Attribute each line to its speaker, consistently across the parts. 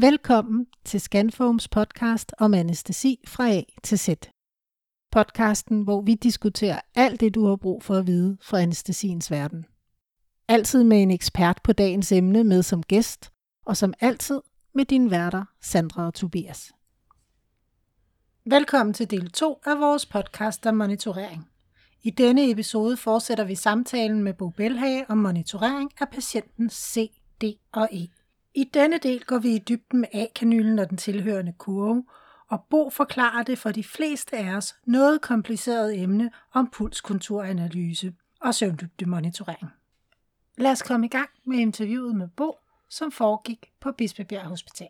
Speaker 1: Velkommen til Scanfoams podcast om anestesi fra A til Z. Podcasten, hvor vi diskuterer alt det, du har brug for at vide fra anestesiens verden. Altid med en ekspert på dagens emne med som gæst, og som altid med dine værter, Sandra og Tobias. Velkommen til del 2 af vores podcast om monitorering. I denne episode fortsætter vi samtalen med Bo Belhage om monitorering af patienten C, D og E. I denne del går vi i dybden med A-kanylen og den tilhørende kurve, og Bo forklarer det for de fleste af os noget kompliceret emne om pulskonturanalyse og søvndybdemonitorering. Lad os komme i gang med interviewet med Bo, som foregik på Bispebjerg Hospital.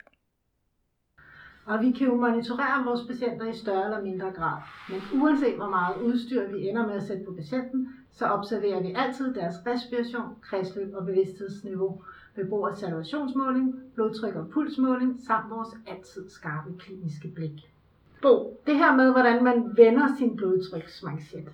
Speaker 1: Og vi kan jo monitorere vores patienter i større eller mindre grad. Men uanset hvor meget udstyr vi ender med at sætte på patienten, så observerer vi altid deres respiration, kredsløb og bevidsthedsniveau ved brug af salvationsmåling, blodtryk og pulsmåling samt vores altid skarpe kliniske blik. Bo, det her med, hvordan man vender sin blodtryksmanchet.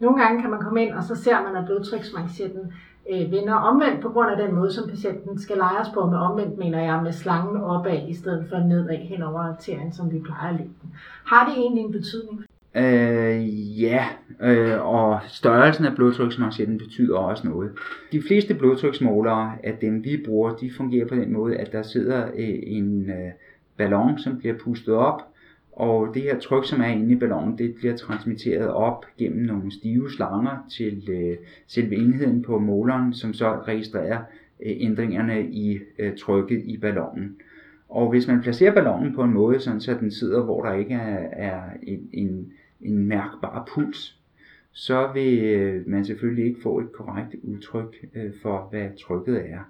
Speaker 1: Nogle gange kan man komme ind, og så ser man, at blodtryksmanchetten øh, vender omvendt på grund af den måde, som patienten skal lejes på. Med omvendt mener jeg med slangen opad, i stedet for nedad hen over arterien, som vi plejer at lægge den. Har det egentlig en betydning?
Speaker 2: Øh, ja, øh, og størrelsen af blodtryksmarchetten betyder også noget. De fleste blodtryksmålere af dem, vi bruger, de fungerer på den måde, at der sidder øh, en øh, ballon, som bliver pustet op, og det her tryk, som er inde i ballonen, det bliver transmitteret op gennem nogle stive slanger til øh, selve enheden på måleren, som så registrerer øh, ændringerne i øh, trykket i ballonen. Og hvis man placerer ballonen på en måde, sådan så den sidder, hvor der ikke er, er en, en, en mærkbar puls, så vil øh, man selvfølgelig ikke få et korrekt udtryk øh, for, hvad trykket er.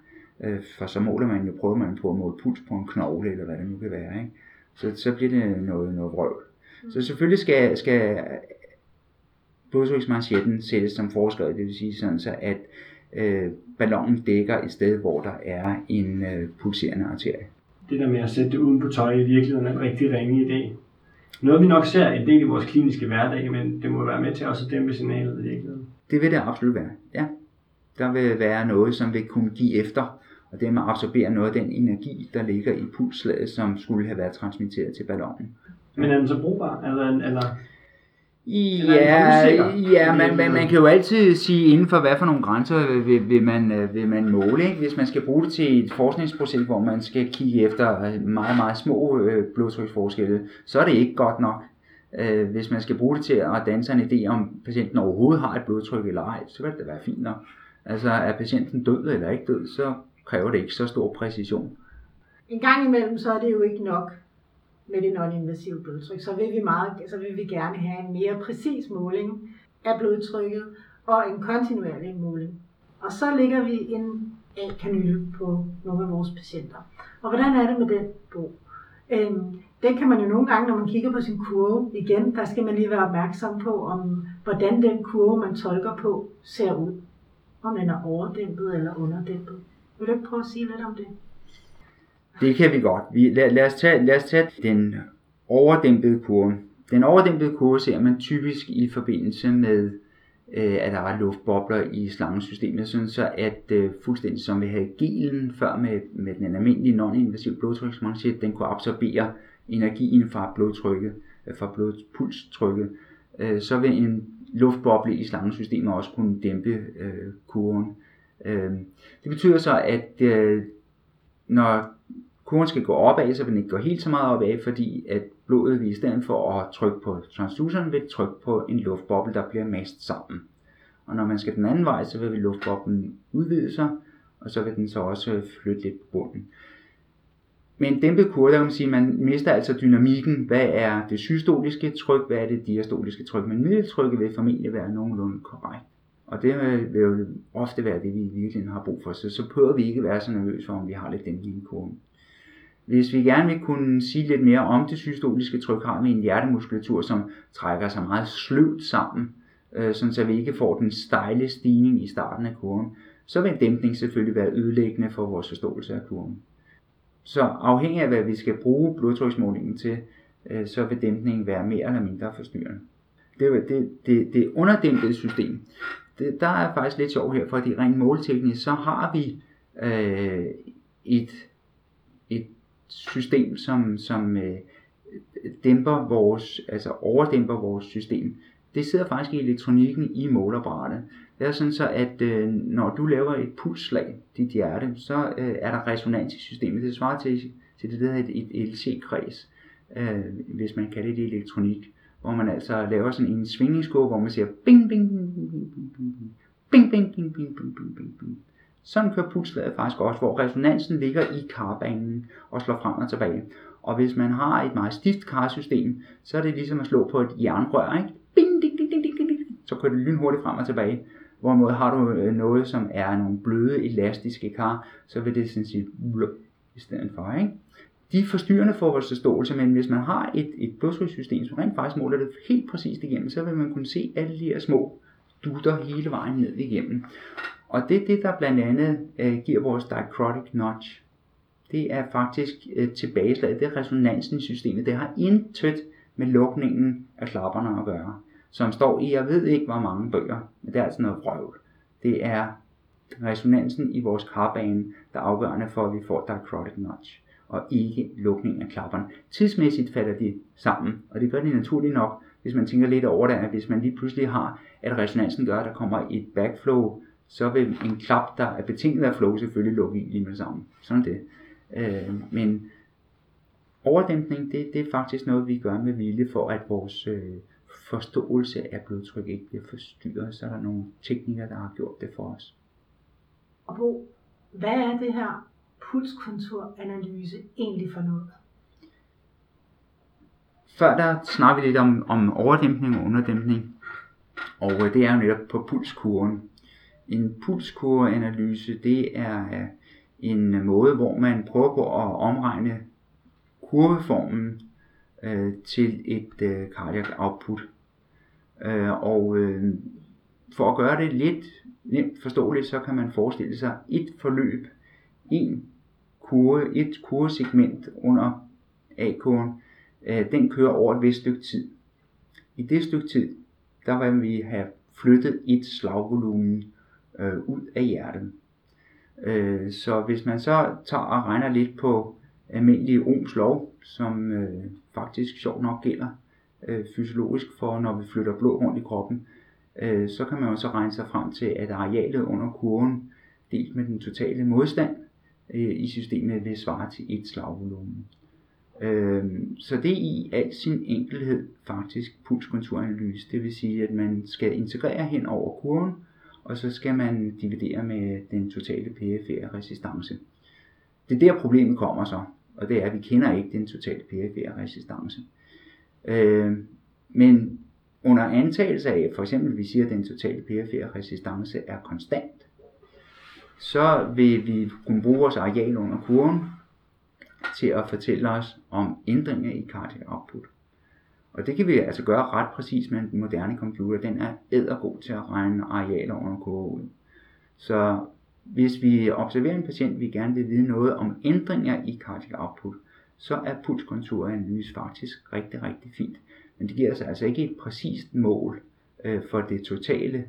Speaker 2: Øh, for så måler man jo, prøver man på at måle puls på en knogle, eller hvad det nu kan være. Ikke? Så, så bliver det noget, noget vrøvl. Mm. Så selvfølgelig skal, skal blodtryksmanchetten sættes som forskrevet, det vil sige sådan så, at øh, ballonen dækker et sted, hvor der er en øh, pulserende arterie.
Speaker 3: Det der med at sætte det uden på tøj i virkeligheden er en rigtig ringe idé. Noget vi nok ser en del i vores kliniske hverdag, men det må være med til også at dæmpe signalet i virkeligheden.
Speaker 2: Det vil det absolut være, ja. Der vil være noget, som vil kunne give efter, og dermed absorbere noget af den energi, der ligger i pulslaget, som skulle have været transmitteret til ballonen.
Speaker 3: Men er den så brugbar? Eller, eller
Speaker 2: Ja, ja man, man, man kan jo altid sige inden for hvad for nogle grænser vil, vil, man, øh, vil man måle. Ikke? Hvis man skal bruge det til et forskningsprojekt, hvor man skal kigge efter meget, meget små øh, blodtryksforskelle, så er det ikke godt nok. Øh, hvis man skal bruge det til at danne sig en idé om patienten overhovedet har et blodtryk eller ej, så kan det være fint nok. Altså er patienten død eller ikke død, så kræver det ikke så stor præcision.
Speaker 1: En gang imellem, så er det jo ikke nok med det non-invasive blodtryk, så vil vi, meget, så vil vi gerne have en mere præcis måling af blodtrykket og en kontinuerlig måling. Og så lægger vi en A-kanyle på nogle af vores patienter. Og hvordan er det med den Bo? Øhm, den kan man jo nogle gange, når man kigger på sin kurve igen, der skal man lige være opmærksom på, om hvordan den kurve, man tolker på, ser ud. Om den er overdæmpet eller underdæmpet. Vil du ikke prøve at sige lidt om det?
Speaker 2: Det kan vi godt. Vi, lad, lad, os tage, lad os tage den overdæmpede kurve. Den overdæmpede kurve ser man typisk i forbindelse med, øh, at der er luftbobler i slangesystemet, sådan så at øh, fuldstændig som vi havde gelen før med, med den almindelige non-invasive blodtryksmanchet, den kunne absorbere energien fra blodtrykket, øh, fra blodpulstrykket, øh, så vil en luftboble i slangesystemet også kunne dæmpe øh, kurven. Øh, det betyder så, at øh, når kurven skal gå opad, så vil den ikke gå helt så meget opad, fordi at blodet vil i stedet for at trykke på transduceren, vil trykke på en luftboble, der bliver mast sammen. Og når man skal den anden vej, så vil luftboblen udvide sig, og så vil den så også flytte lidt på bunden. Med en dæmpet kurve, der kan man sige, at man mister altså dynamikken. Hvad er det systoliske tryk, hvad er det diastoliske tryk? Men middeltrykket vil formentlig være nogenlunde korrekt. Og det vil jo ofte være det, vi virkelig har brug for. Så, så prøver vi ikke at være så nervøse for, om vi har lidt dæmpning i kurven. Hvis vi gerne vil kunne sige lidt mere om det systoliske tryk, har vi en hjertemuskulatur, som trækker sig meget sløvt sammen, øh, sådan så vi ikke får den stejle stigning i starten af kurven. Så vil en dæmpning selvfølgelig være ødelæggende for vores forståelse af kurven. Så afhængig af hvad vi skal bruge blodtryksmålingen til, øh, så vil dæmpningen være mere eller mindre forstyrrende. Det, det, det, det underdæmpede system, det, der er faktisk lidt sjov her, fordi rent målteknisk, så har vi øh, et, et system, som, som øh, dæmper vores, altså overdæmper vores system, det sidder faktisk i elektronikken i måleapparatet. Det er sådan så, at øh, når du laver et pulsslag, dit hjerte, så øh, er der resonans i systemet. Det svarer til, til det, der hedder et, et LC-kreds, øh, hvis man kalder det elektronik, hvor man altså laver sådan en svingningskurve, hvor man siger bing, bing, bing, bing, bing, bing, bing, bing, bing, bing, bing, bing, bing, bing. Sådan kører pulslaget faktisk også, hvor resonansen ligger i karbanen og slår frem og tilbage. Og hvis man har et meget stift karsystem, så er det ligesom at slå på et jernrør, ikke? Bing, ding, ding, ding, ding, ding, ding. Så kører det lynhurtigt frem og tilbage. Hvorimod har du øh, noget, som er nogle bløde, elastiske kar, så vil det sådan sige i stedet for, ikke? De er forstyrrende for vores forståelse, men hvis man har et, et blodtrykssystem, som rent faktisk måler det helt præcist igennem, så vil man kunne se alle de her små dutter hele vejen ned igennem. Og det er det, der blandt andet øh, giver vores dichrotic notch. Det er faktisk øh, tilbageslaget, det er resonansen i systemet. Det har intet med lukningen af klapperne at gøre, som står i, jeg ved ikke hvor mange bøger, men det er altså noget røv. Det er resonansen i vores karbane, der er afgørende for, at vi får dichrotic notch, og ikke lukningen af klapperne. Tidsmæssigt falder de sammen, og det gør de naturligt nok, hvis man tænker lidt over det, at hvis man lige pludselig har, at resonansen gør, at der kommer et backflow så vil en klap, der er betinget af flow, selvfølgelig lukke i lige med sammen. Sådan det. Øh, men overdæmpning, det, det er faktisk noget, vi gør med vilje for, at vores øh, forståelse af blodtryk ikke bliver forstyrret. Så er der nogle teknikker, der har gjort det for os.
Speaker 1: Og Bo, hvad er det her pulskontoranalyse egentlig for noget?
Speaker 2: Før der snakker vi lidt om, om overdæmpning og underdæmpning. Og øh, det er jo netop på pulskurven. En pulskurveanalyse, det er øh, en måde, hvor man prøver på at omregne kurveformen øh, til et øh, cardiac output. Øh, og øh, for at gøre det lidt nemt forståeligt, så kan man forestille sig et forløb, en kurve, et kurvesegment under A-kurven, øh, den kører over et vist stykke tid. I det stykke tid, der vil vi have flyttet et slagvolumen øh, ud af hjertet. Øh, så hvis man så tager og regner lidt på almindelig Ohms lov, som øh, faktisk sjovt nok gælder øh, fysiologisk for, når vi flytter blod rundt i kroppen, øh, så kan man også regne sig frem til, at arealet under kurven delt med den totale modstand øh, i systemet vil svare til et slagvolumen. Øh, så det er i al sin enkelhed faktisk pulskonturanalyse. Det vil sige, at man skal integrere hen over kurven, og så skal man dividere med den totale perifære resistance. Det er der problemet kommer så, og det er, at vi kender ikke den totale perifære resistance. Øh, men under antagelse af, for eksempel vi siger, at den totale perifære resistance er konstant, så vil vi kunne bruge vores areal under kurven til at fortælle os om ændringer i cardiac output. Og det kan vi altså gøre ret præcis med en moderne computer. Den er ædergod til at regne arealer under kurve ud. Så hvis vi observerer en patient, vi gerne vil vide noget om ændringer i cardiac output, så er pulskonturanalyse faktisk rigtig, rigtig fint. Men det giver os altså ikke et præcist mål øh, for det totale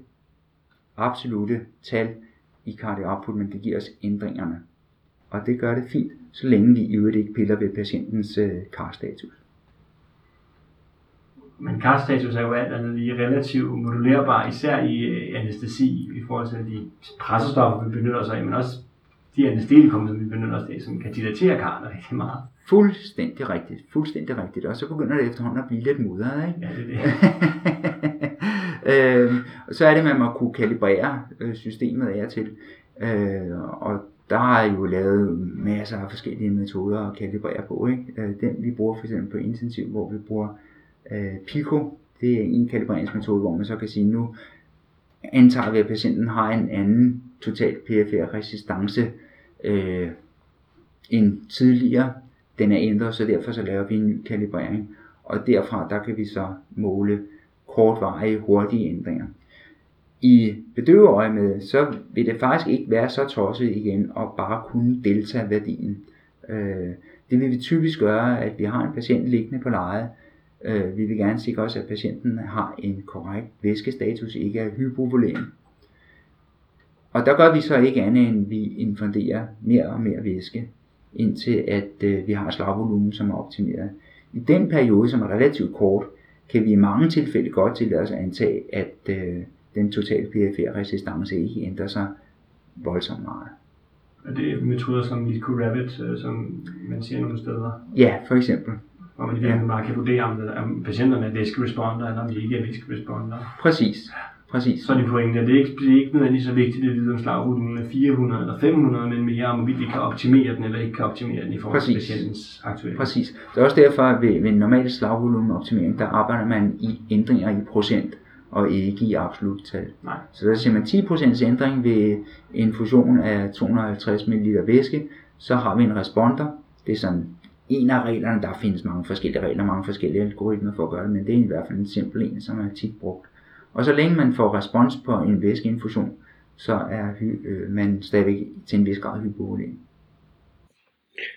Speaker 2: absolute tal i cardiac output, men det giver os ændringerne. Og det gør det fint, så længe vi i øvrigt ikke piller ved patientens øh, karstatus
Speaker 3: men karstatus er jo alt andet lige relativt modulerbar, især i øh, anestesi, i forhold til de pressestoffer, vi benytter os af, men også de anestetikum, som vi benytter os af, som kan dilatere karne rigtig meget.
Speaker 2: Fuldstændig rigtigt, fuldstændig rigtigt. Og så begynder det efterhånden at blive lidt mudret, ikke?
Speaker 3: Ja, det er
Speaker 2: det. øhm, så er det, at man må kunne kalibrere øh, systemet af til. Øh, og der er jo lavet masser af forskellige metoder at kalibrere på. Ikke? Øh, den vi bruger for eksempel på intensiv, hvor vi bruger øh, Pico, det er en kalibreringsmetode, hvor man så kan sige, nu antager vi, at patienten har en anden total PFR resistance øh, end tidligere. Den er ændret, så derfor så laver vi en ny kalibrering. Og derfra der kan vi så måle kortvarige, hurtige ændringer. I bedøveøje med, så vil det faktisk ikke være så tosset igen at bare kunne delta-værdien. Øh, det vil vi typisk gøre, at vi har en patient liggende på lejet, Øh, vi vil gerne sikre os, at patienten har en korrekt væskestatus, ikke er hypovolem. Og der gør vi så ikke andet, end vi infunderer mere og mere væske indtil at øh, vi har slagvolumen, som er optimeret. I den periode, som er relativt kort, kan vi i mange tilfælde godt tillade os at antage, at øh, den totale PFR-resistance ikke ændrer sig voldsomt meget.
Speaker 3: Og det er metoder som Nico Rabbit, øh, som man siger nogle steder,
Speaker 2: Ja, for eksempel.
Speaker 3: hvor man virkeligheden bare kan vurdere, om, om patienterne er risk responder, eller om de ikke er risk responder.
Speaker 2: Præcis. Præcis.
Speaker 3: Så er det pointen, at det er ikke, det er ikke nødvendigvis så vigtigt at vide, om slagvolumen er 400 eller 500, men mere om, hvorvidt vi kan optimere den eller ikke kan optimere den i forhold til
Speaker 2: Præcis.
Speaker 3: patientens aktuelle.
Speaker 2: Præcis. Det er også derfor, at ved, ved normal slagvolumenoptimering, der arbejder man i ændringer i procent og ikke i absolut tal.
Speaker 3: Nej.
Speaker 2: Så der siger man 10% ændring ved en fusion af 250 ml væske, så har vi en responder. Det er sådan en af reglerne, der findes mange forskellige regler, mange forskellige algoritmer for at gøre det, men det er i hvert fald en simpel en, som er tit brugt. Og så længe man får respons på en væskeinfusion, så er øh, man stadigvæk til en vis grad hypovolen.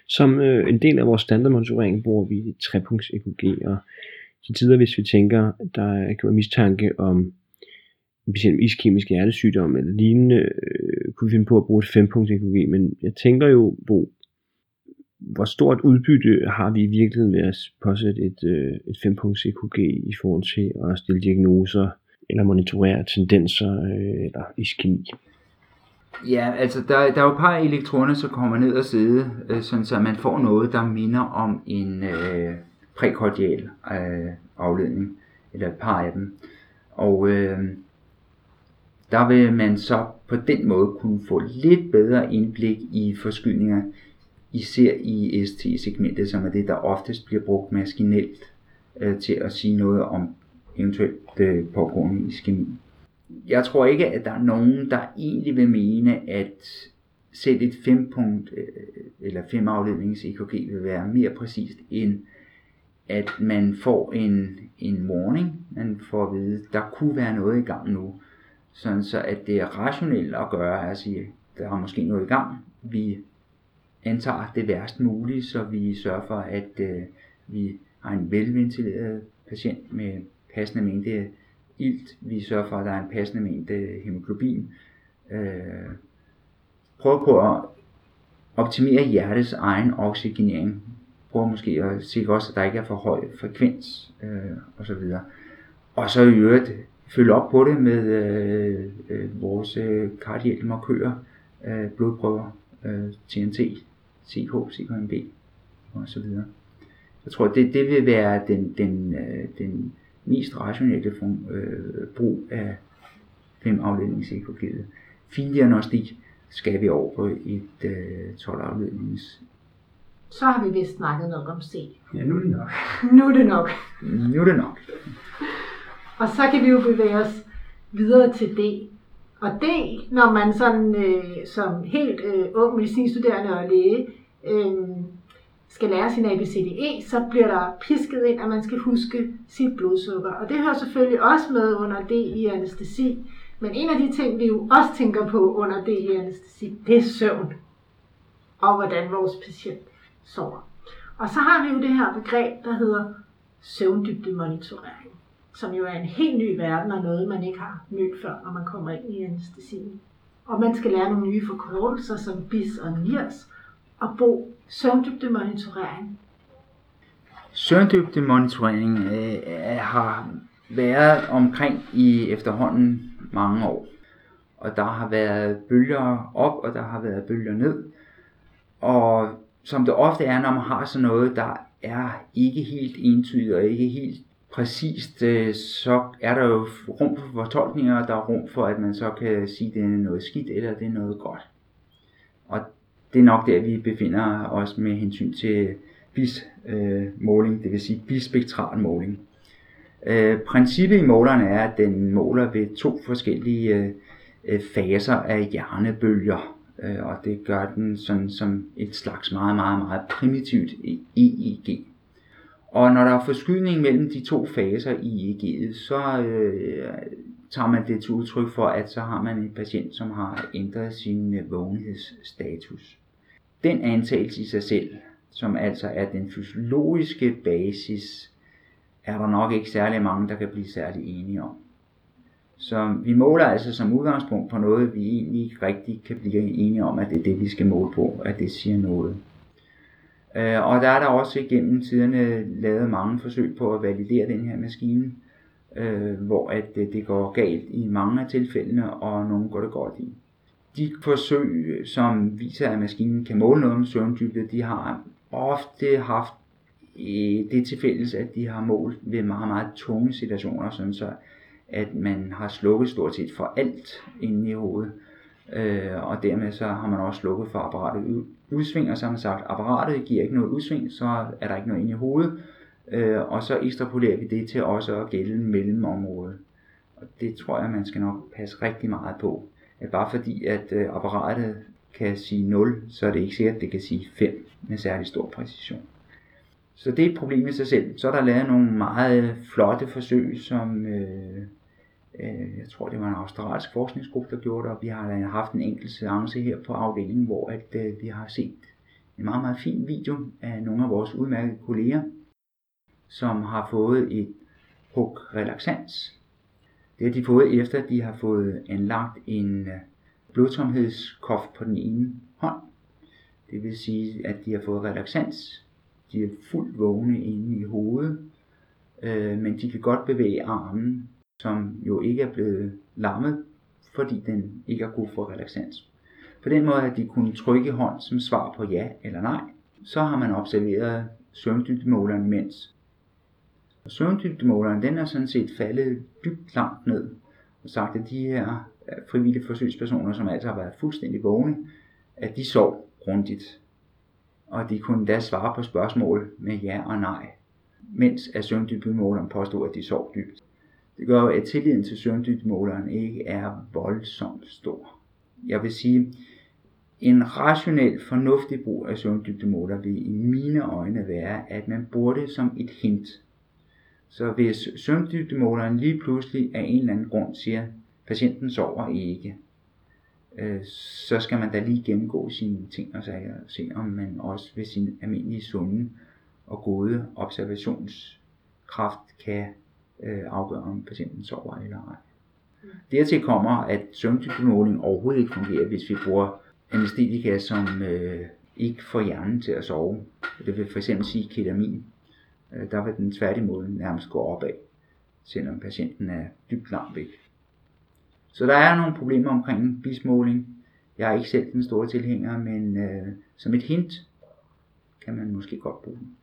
Speaker 4: Som øh, en del af vores standardmonitorering bruger vi trepunkts EKG, og til tider, hvis vi tænker, der er være mistanke om en patient med iskemisk hjertesygdom eller lignende, øh, kunne vi finde på at bruge et fempunkts EKG, men jeg tænker jo, Bo, hvor stort udbytte har vi i virkeligheden ved at påsætte et, øh, et fempunkts EKG i forhold til at stille diagnoser eller monitorere tendenser øh, eller iskemi?
Speaker 2: Ja, altså der, der er jo et par elektroner, som kommer ned og sidde, øh, sådan så man får noget, der minder om en øh, prækordial øh, afledning, eller et par af dem. Og øh, der vil man så på den måde kunne få lidt bedre indblik i forskydninger, især i ST-segmentet, som er det, der oftest bliver brugt maskinelt øh, til at sige noget om eventuelt øh, pågående iskemi. Jeg tror ikke, at der er nogen, der egentlig vil mene, at selv et 5 punkt øh, eller 5 aflednings EKG vil være mere præcist end at man får en, en warning, man får at vide, der kunne være noget i gang nu. Sådan så at det er rationelt at gøre, at sige, der er måske noget i gang. Vi antager det værst mulige, så vi sørger for, at øh, vi har en velventileret patient med passende mængde ilt. Vi sørger for, at der er en passende mængde hemoglobin. Øh, prøver på at optimere hjertets egen oxygenering bruger måske og sikre også, at der ikke er for høj frekvens øh, osv. Og så i øvrigt følge op på det med øh, øh, vores øh, kardielle markører, øh, blodprøver, øh, TNT, CK, CKMB osv. Jeg tror, det, det vil være den, den, øh, den mest rationelle form, øh, brug af fem aflednings EKG'et. Findiagnostik skal vi over på et øh, 12 aflednings.
Speaker 1: Så har vi vist snakket nok om C.
Speaker 3: Ja, nu er det nok.
Speaker 1: Nu er det nok.
Speaker 2: Nu er det nok.
Speaker 1: Og så kan vi jo bevæge os videre til D. Og D, når man sådan øh, som helt øh, ung medicinstuderende og læge øh, skal lære sin ABCDE, så bliver der pisket ind, at man skal huske sit blodsukker. Og det hører selvfølgelig også med under D i anestesi. Men en af de ting, vi jo også tænker på under D i anestesi, det er søvn. Og hvordan vores patient sover. Og så har vi jo det her begreb, der hedder søvndybde monitorering, som jo er en helt ny verden og noget, man ikke har mødt før, når man kommer ind i anestesien. Og man skal lære nogle nye forkortelser som BIS og NIRS og bo søvndybde monitorering.
Speaker 2: Søvndybde monitorering øh, øh, har været omkring i efterhånden mange år. Og der har været bølger op, og der har været bølger ned. Og som det ofte er, når man har sådan noget, der er ikke helt entydigt og ikke helt præcist, øh, så er der jo rum for fortolkninger, og der er rum for, at man så kan sige, at det er noget skidt, eller det er noget godt. Og det er nok der, vi befinder os med hensyn til BIS-måling, øh, det vil sige bispektral måling. Øh, princippet i måleren er, at den måler ved to forskellige øh, øh faser af hjernebølger, øh, og det gør den sådan som et slags meget, meget, meget primitivt EEG. Og når der er forskydning mellem de to faser i EEG'et, så øh, tager man det til udtryk for, at så har man en patient, som har ændret sin øh, vågenhedsstatus. Den antagelse i sig selv, som altså er den fysiologiske basis, er der nok ikke særlig mange, der kan blive særlig enige om. Så vi måler altså som udgangspunkt på noget, vi egentlig ikke rigtig kan blive enige om, at det er det, vi skal måle på, at det siger noget. Øh, og der er der også igennem tiderne lavet mange forsøg på at validere den her maskine, øh, hvor at det, det går galt i mange af tilfældene, og nogle går det godt i. De forsøg, som viser, at maskinen kan måle noget om søvndybde, de har ofte haft det tilfælde, at de har målt ved meget, meget tunge situationer, sådan så at man har slukket stort set for alt inde i hovedet. Øh, og dermed så har man også slukket for apparatet udsving, og så har man sagt, at apparatet giver ikke noget udsving, så er der ikke noget inde i hovedet. Øh, og så ekstrapolerer vi det til også at gælde mellemområdet. Og det tror jeg, man skal nok passe rigtig meget på. At bare fordi, at øh, apparatet kan sige 0, så er det ikke sikkert, at det kan sige 5 med særlig stor præcision. Så det er et problem i sig selv. Så er der lavet nogle meget flotte forsøg, som øh, Øh, jeg tror det var en australsk forskningsgruppe, der gjorde det, og vi har haft en enkelt seance her på afdelingen, hvor at, øh, vi har set en meget, meget fin video af nogle af vores udmærkede kolleger, som har fået et hug relaxans. Det har de fået efter, at de har fået anlagt en øh, blodtomhedskof på den ene hånd. Det vil sige, at de har fået relaxans. De er fuldt vågne inde i hovedet, øh, men de kan godt bevæge armen, som jo ikke er blevet lammet, fordi den ikke har kunnet få relaxans. På den måde at de kunne trykke hånd som svar på ja eller nej. Så har man observeret søvndybdemåleren imens. Og søvndybdemåleren den er sådan set faldet dybt langt ned og sagt, at de her øh, frivillige forsøgspersoner, som altså har været fuldstændig vågne, at de sov grundigt. Og de kunne da svare på spørgsmål med ja og nej, mens at søvndybdemåleren påstod, at de sov dybt. Det gør at tilliden til søvndybdemåleren ikke er voldsomt stor. Jeg vil sige, en rationel, fornuftig brug af søvndybdemåler vil i mine øjne være, at man bruger det som et hint. Så hvis søvndybdemåleren lige pludselig af en eller anden grund siger, patienten sover ikke, øh, så skal man da lige gennemgå sine ting og sager, og se om man også ved sin almindelige sunde og gode observationskraft kan øh, afgøre, om patienten sover eller ej. Dertil kommer, at søvndybdemåling overhovedet ikke fungerer, hvis vi bruger anestetika, som øh, ikke får hjernen til at sove. Det vil fx sige ketamin. Øh, der vil den tværtimod nærmest gå opad, selvom patienten er dybt langt væk. Så der er nogle problemer omkring bismåling. Jeg er ikke selv den store tilhænger, men øh, som et hint kan man måske godt bruge den.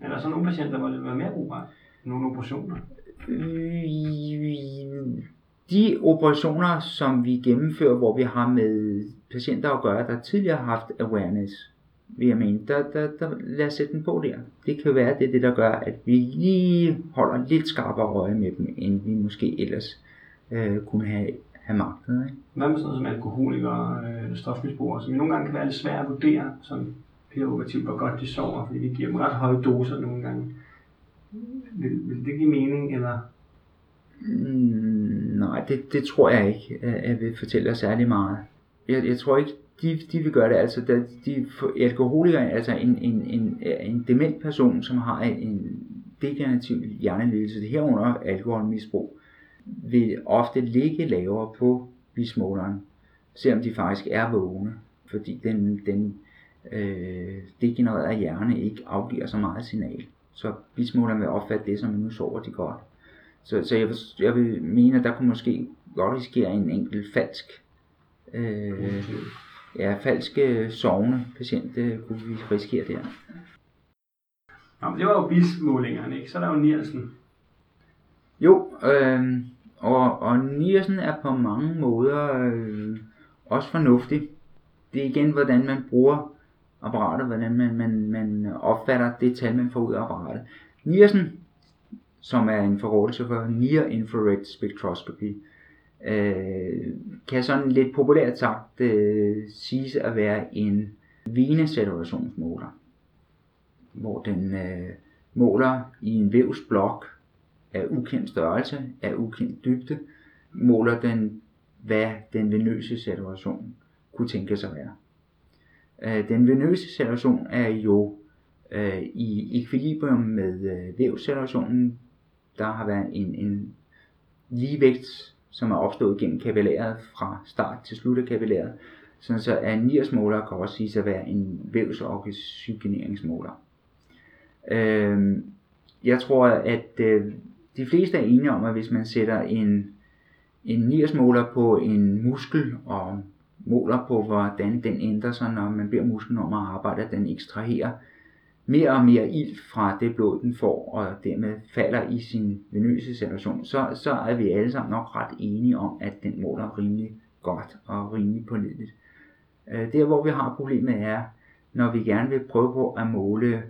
Speaker 3: Er der så nogle patienter, hvor det vil være mere brugbart? Nogle operationer?
Speaker 2: De operationer, som vi gennemfører, hvor vi har med patienter at gøre, der tidligere har haft awareness, vil jeg mene, der, der, der, lad os sætte den på der. Det kan være, det er det, der gør, at vi lige holder lidt skarpere øje med dem, end vi måske ellers øh, kunne have, have magtet. Ikke?
Speaker 3: Hvad med sådan noget som alkoholikere, øh, stofmisbrugere, som nogle gange kan være lidt svære at vurdere, som operativt, hvor godt de sover, fordi vi giver dem ret høje doser nogle gange. Vil, vil det give mening, eller?
Speaker 2: Mm, nej, det, det tror jeg ikke, at vil fortælle os særlig meget. Jeg, jeg tror ikke, de, de vil gøre det. Altså, de, de alkoholikere, altså en, en, en, en dement person, som har en degenerativ hjernelidelse, herunder alkoholmisbrug, vil ofte ligge lavere på bismåleren, selvom de faktisk er vågne, fordi den, den øh, degenererede hjerne ikke afgiver så meget signal. Så bismåleren vil opfatte det som, at nu sover de godt. Så, så jeg, vil, jeg vil mene, at der kunne måske godt risikere en enkelt falsk øh, ja, falske sovende patient, det kunne vi risikere der.
Speaker 3: Nå, men det var jo bismålingerne, ikke? Så er der jo Nielsen.
Speaker 2: Jo, øh, og, og Nielsen er på mange måder øh, også fornuftig. Det er igen, hvordan man bruger apparatet, hvordan man, man, man opfatter det tal, man får ud af apparatet. Nielsen, som er en forkortelse for Near Infrared Spectroscopy, øh, kan sådan lidt populært sagt øh, siges at være en venesaturationsmåler, hvor den øh, måler i en vævsblok af ukendt størrelse, af ukendt dybde, måler den, hvad den venøse saturation kunne tænke sig at være. Øh, den venøse saturation er jo øh, i ekvilibrium med øh, vævsaturationen. Der har været en, en ligevægt som er opstået gennem kapillæret fra start til slut af kapillæret. Sådan så at en kan også sige at være en vævsoxygeneringsmåler. Øh, jeg tror, at øh, de fleste er enige om, at hvis man sætter en, en nirsmåler på en muskel og måler på, hvordan den ændrer sig, når man beder musklen om at arbejde, at den ekstraherer mere og mere ilt fra det blod, den får, og dermed falder i sin venøse situation, så, så er vi alle sammen nok ret enige om, at den måler rimelig godt og rimelig pålideligt. Øh, der hvor vi har problemet er, når vi gerne vil prøve på at måle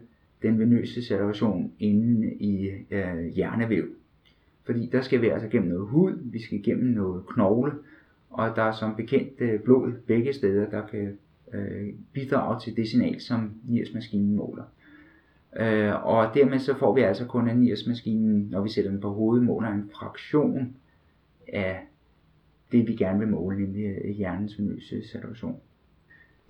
Speaker 2: den venøse situation inde i øh, hjernevæv. Fordi der skal vi altså gennem noget hud, vi skal gennem noget knogle, og der er som bekendt øh, blod begge steder, der kan øh, bidrage til det signal, som NIRS-maskinen måler. Øh, og dermed så får vi altså kun af NIRS-maskinen, når vi sætter den på hovedet, måler en fraktion af det, vi gerne vil måle, nemlig øh, hjernens venøse saturation.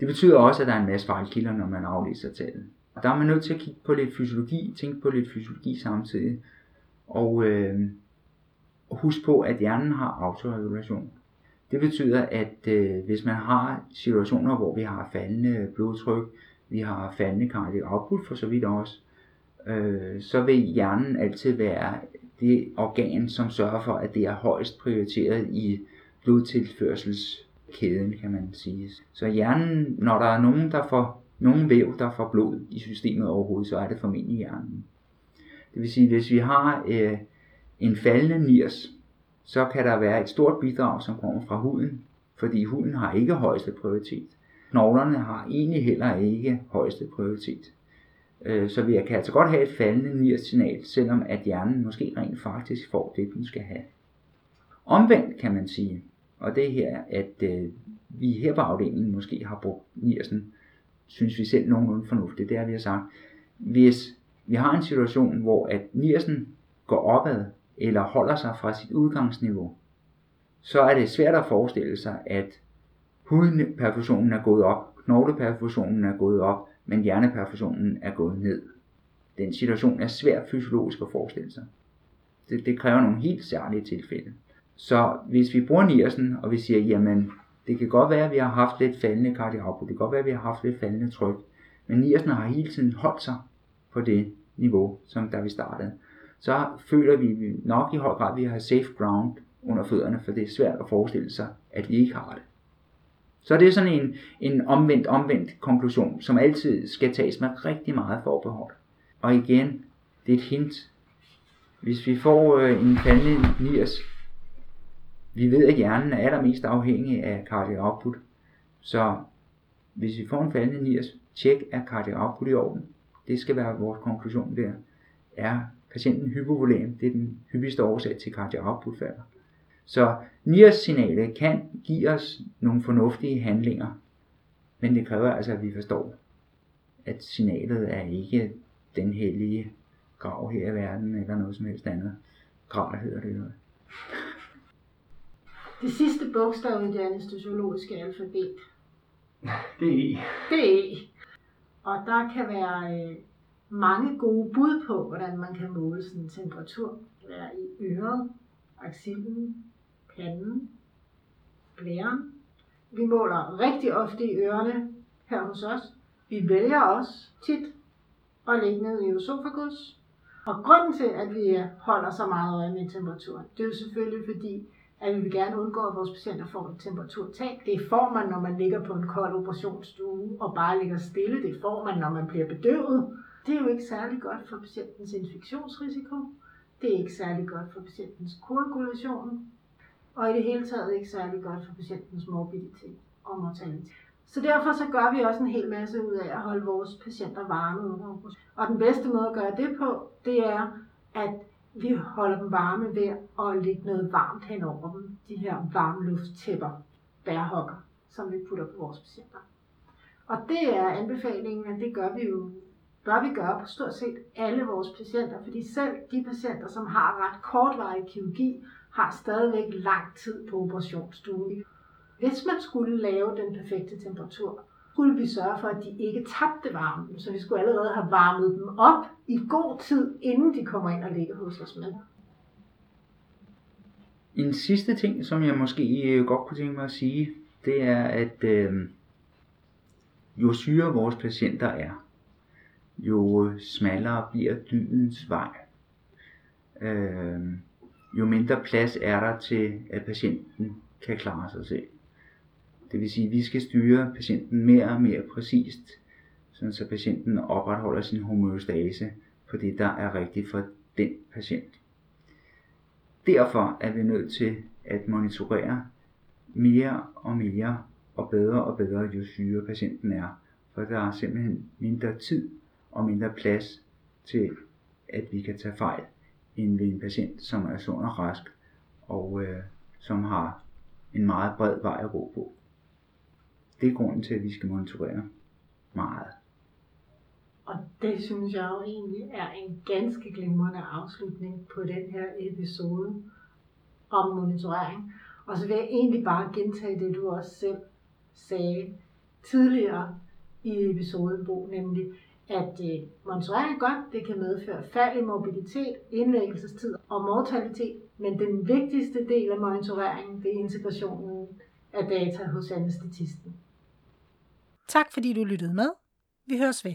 Speaker 2: Det betyder også, at der er en masse fejlkilder, når man aflæser tallet. Og der er man nødt til at kigge på lidt fysiologi, tænke på lidt fysiologi samtidig, og øh, husk på, at hjernen har autoregulation. Det betyder, at øh, hvis man har situationer, hvor vi har faldende blodtryk, vi har faldende cardiac output for så vidt også, øh, så vil hjernen altid være det organ, som sørger for, at det er højst prioriteret i blodtilførselskæden, kan man sige. Så hjernen, når der er nogen, der får nogen væv, der får blod i systemet overhovedet, så er det formentlig hjernen. Det vil sige, hvis vi har øh, en faldende nirs, så kan der være et stort bidrag, som kommer fra huden, fordi huden har ikke højeste prioritet. Knoglerne har egentlig heller ikke højeste prioritet. Øh, så vi kan altså godt have et faldende nirs-signal, selvom at hjernen måske rent faktisk får det, den skal have. Omvendt kan man sige, og det er her, at øh, vi her på afdelingen måske har brugt niersen, synes vi selv nogenlunde fornuftigt, det er, vi har sagt, hvis vi har en situation, hvor at niersen går opad, eller holder sig fra sit udgangsniveau, så er det svært at forestille sig, at hudperfusionen er gået op, knogleperfusionen er gået op, men hjerneperfusionen er gået ned. Den situation er svært fysiologisk at forestille sig. Det, det kræver nogle helt særlige tilfælde. Så hvis vi bruger niersen, og vi siger, jamen, det kan godt være, at vi har haft lidt faldende kardioput, det kan godt være, at vi har haft lidt faldende tryk, men niersen har hele tiden holdt sig på det niveau, som da vi startede så føler vi nok i høj grad, at vi har safe ground under fødderne, for det er svært at forestille sig, at vi ikke har det. Så det er sådan en, en omvendt, omvendt konklusion, som altid skal tages med rigtig meget forbehold. Og igen, det er et hint. Hvis vi får øh, en faldende niers, vi ved, at hjernen er allermest afhængig af cardiac output. Så hvis vi får en faldende niers, tjek er cardiac output i orden. Det skal være vores konklusion der. Er patienten hypovolem. Det er den hyppigste årsag til falder. Så NIRS-signalet kan give os nogle fornuftige handlinger, men det kræver altså, at vi forstår, at signalet er ikke den hellige grav her i verden, eller noget som helst andet. Grav hedder det jo.
Speaker 1: Det sidste bogstav i det anestesiologiske alfabet.
Speaker 3: Det er E.
Speaker 1: Det er E. Og der kan være øh, mange gode bud på, hvordan man kan måle sådan en temperatur. Det er i øret, axillen, panden, blæren. Vi måler rigtig ofte i ørerne her hos os. Vi vælger også tit at ligge ned i øsofagus. Og grunden til, at vi holder så meget øje med temperaturen, det er jo selvfølgelig fordi, at vi vil gerne undgå, at vores patienter får et temperaturtab. Det får man, når man ligger på en kold operationsstue og bare ligger stille. Det får man, når man bliver bedøvet. Det er jo ikke særlig godt for patientens infektionsrisiko. Det er ikke særlig godt for patientens koagulation. Og i det hele taget ikke særlig godt for patientens morbiditet og mortalitet. Så derfor så gør vi også en hel masse ud af at holde vores patienter varme under operation. Og den bedste måde at gøre det på, det er, at vi holder dem varme ved at lægge noget varmt hen over dem. De her varmlufttæpper, bærhokker, som vi putter på vores patienter. Og det er anbefalingen, at det gør vi jo bør vi gøre på stort set alle vores patienter, fordi selv de patienter, som har ret kortvarig kirurgi, har stadigvæk lang tid på operationsstuen. Hvis man skulle lave den perfekte temperatur, skulle vi sørge for, at de ikke tabte varmen, så vi skulle allerede have varmet dem op i god tid, inden de kommer ind og ligger hos os med.
Speaker 2: En sidste ting, som jeg måske øh, godt kunne tænke mig at sige, det er, at øh, jo syre vores patienter er, jo smallere bliver dydens vej. Øh, jo mindre plads er der til, at patienten kan klare sig selv. Det vil sige, at vi skal styre patienten mere og mere præcist, så patienten opretholder sin homeostase på det, der er rigtigt for den patient. Derfor er vi nødt til at monitorere mere og mere og bedre og bedre, jo syre patienten er. For der er simpelthen mindre tid og mindre plads til, at vi kan tage fejl, end ved en patient, som er sund og rask, og øh, som har en meget bred vej at gå på. Det er grunden til, at vi skal monitorere meget.
Speaker 1: Og det synes jeg jo egentlig er en ganske glimrende afslutning på den her episode om monitorering. Og så vil jeg egentlig bare gentage det, du også selv sagde tidligere i episoden, Bo, nemlig at øh, monitorering er godt, det kan medføre fald i mobilitet, indlæggelsestid og mortalitet, men den vigtigste del af monitoreringen, det er integrationen af data hos anestetisten. Tak fordi du lyttede med. Vi høres ved.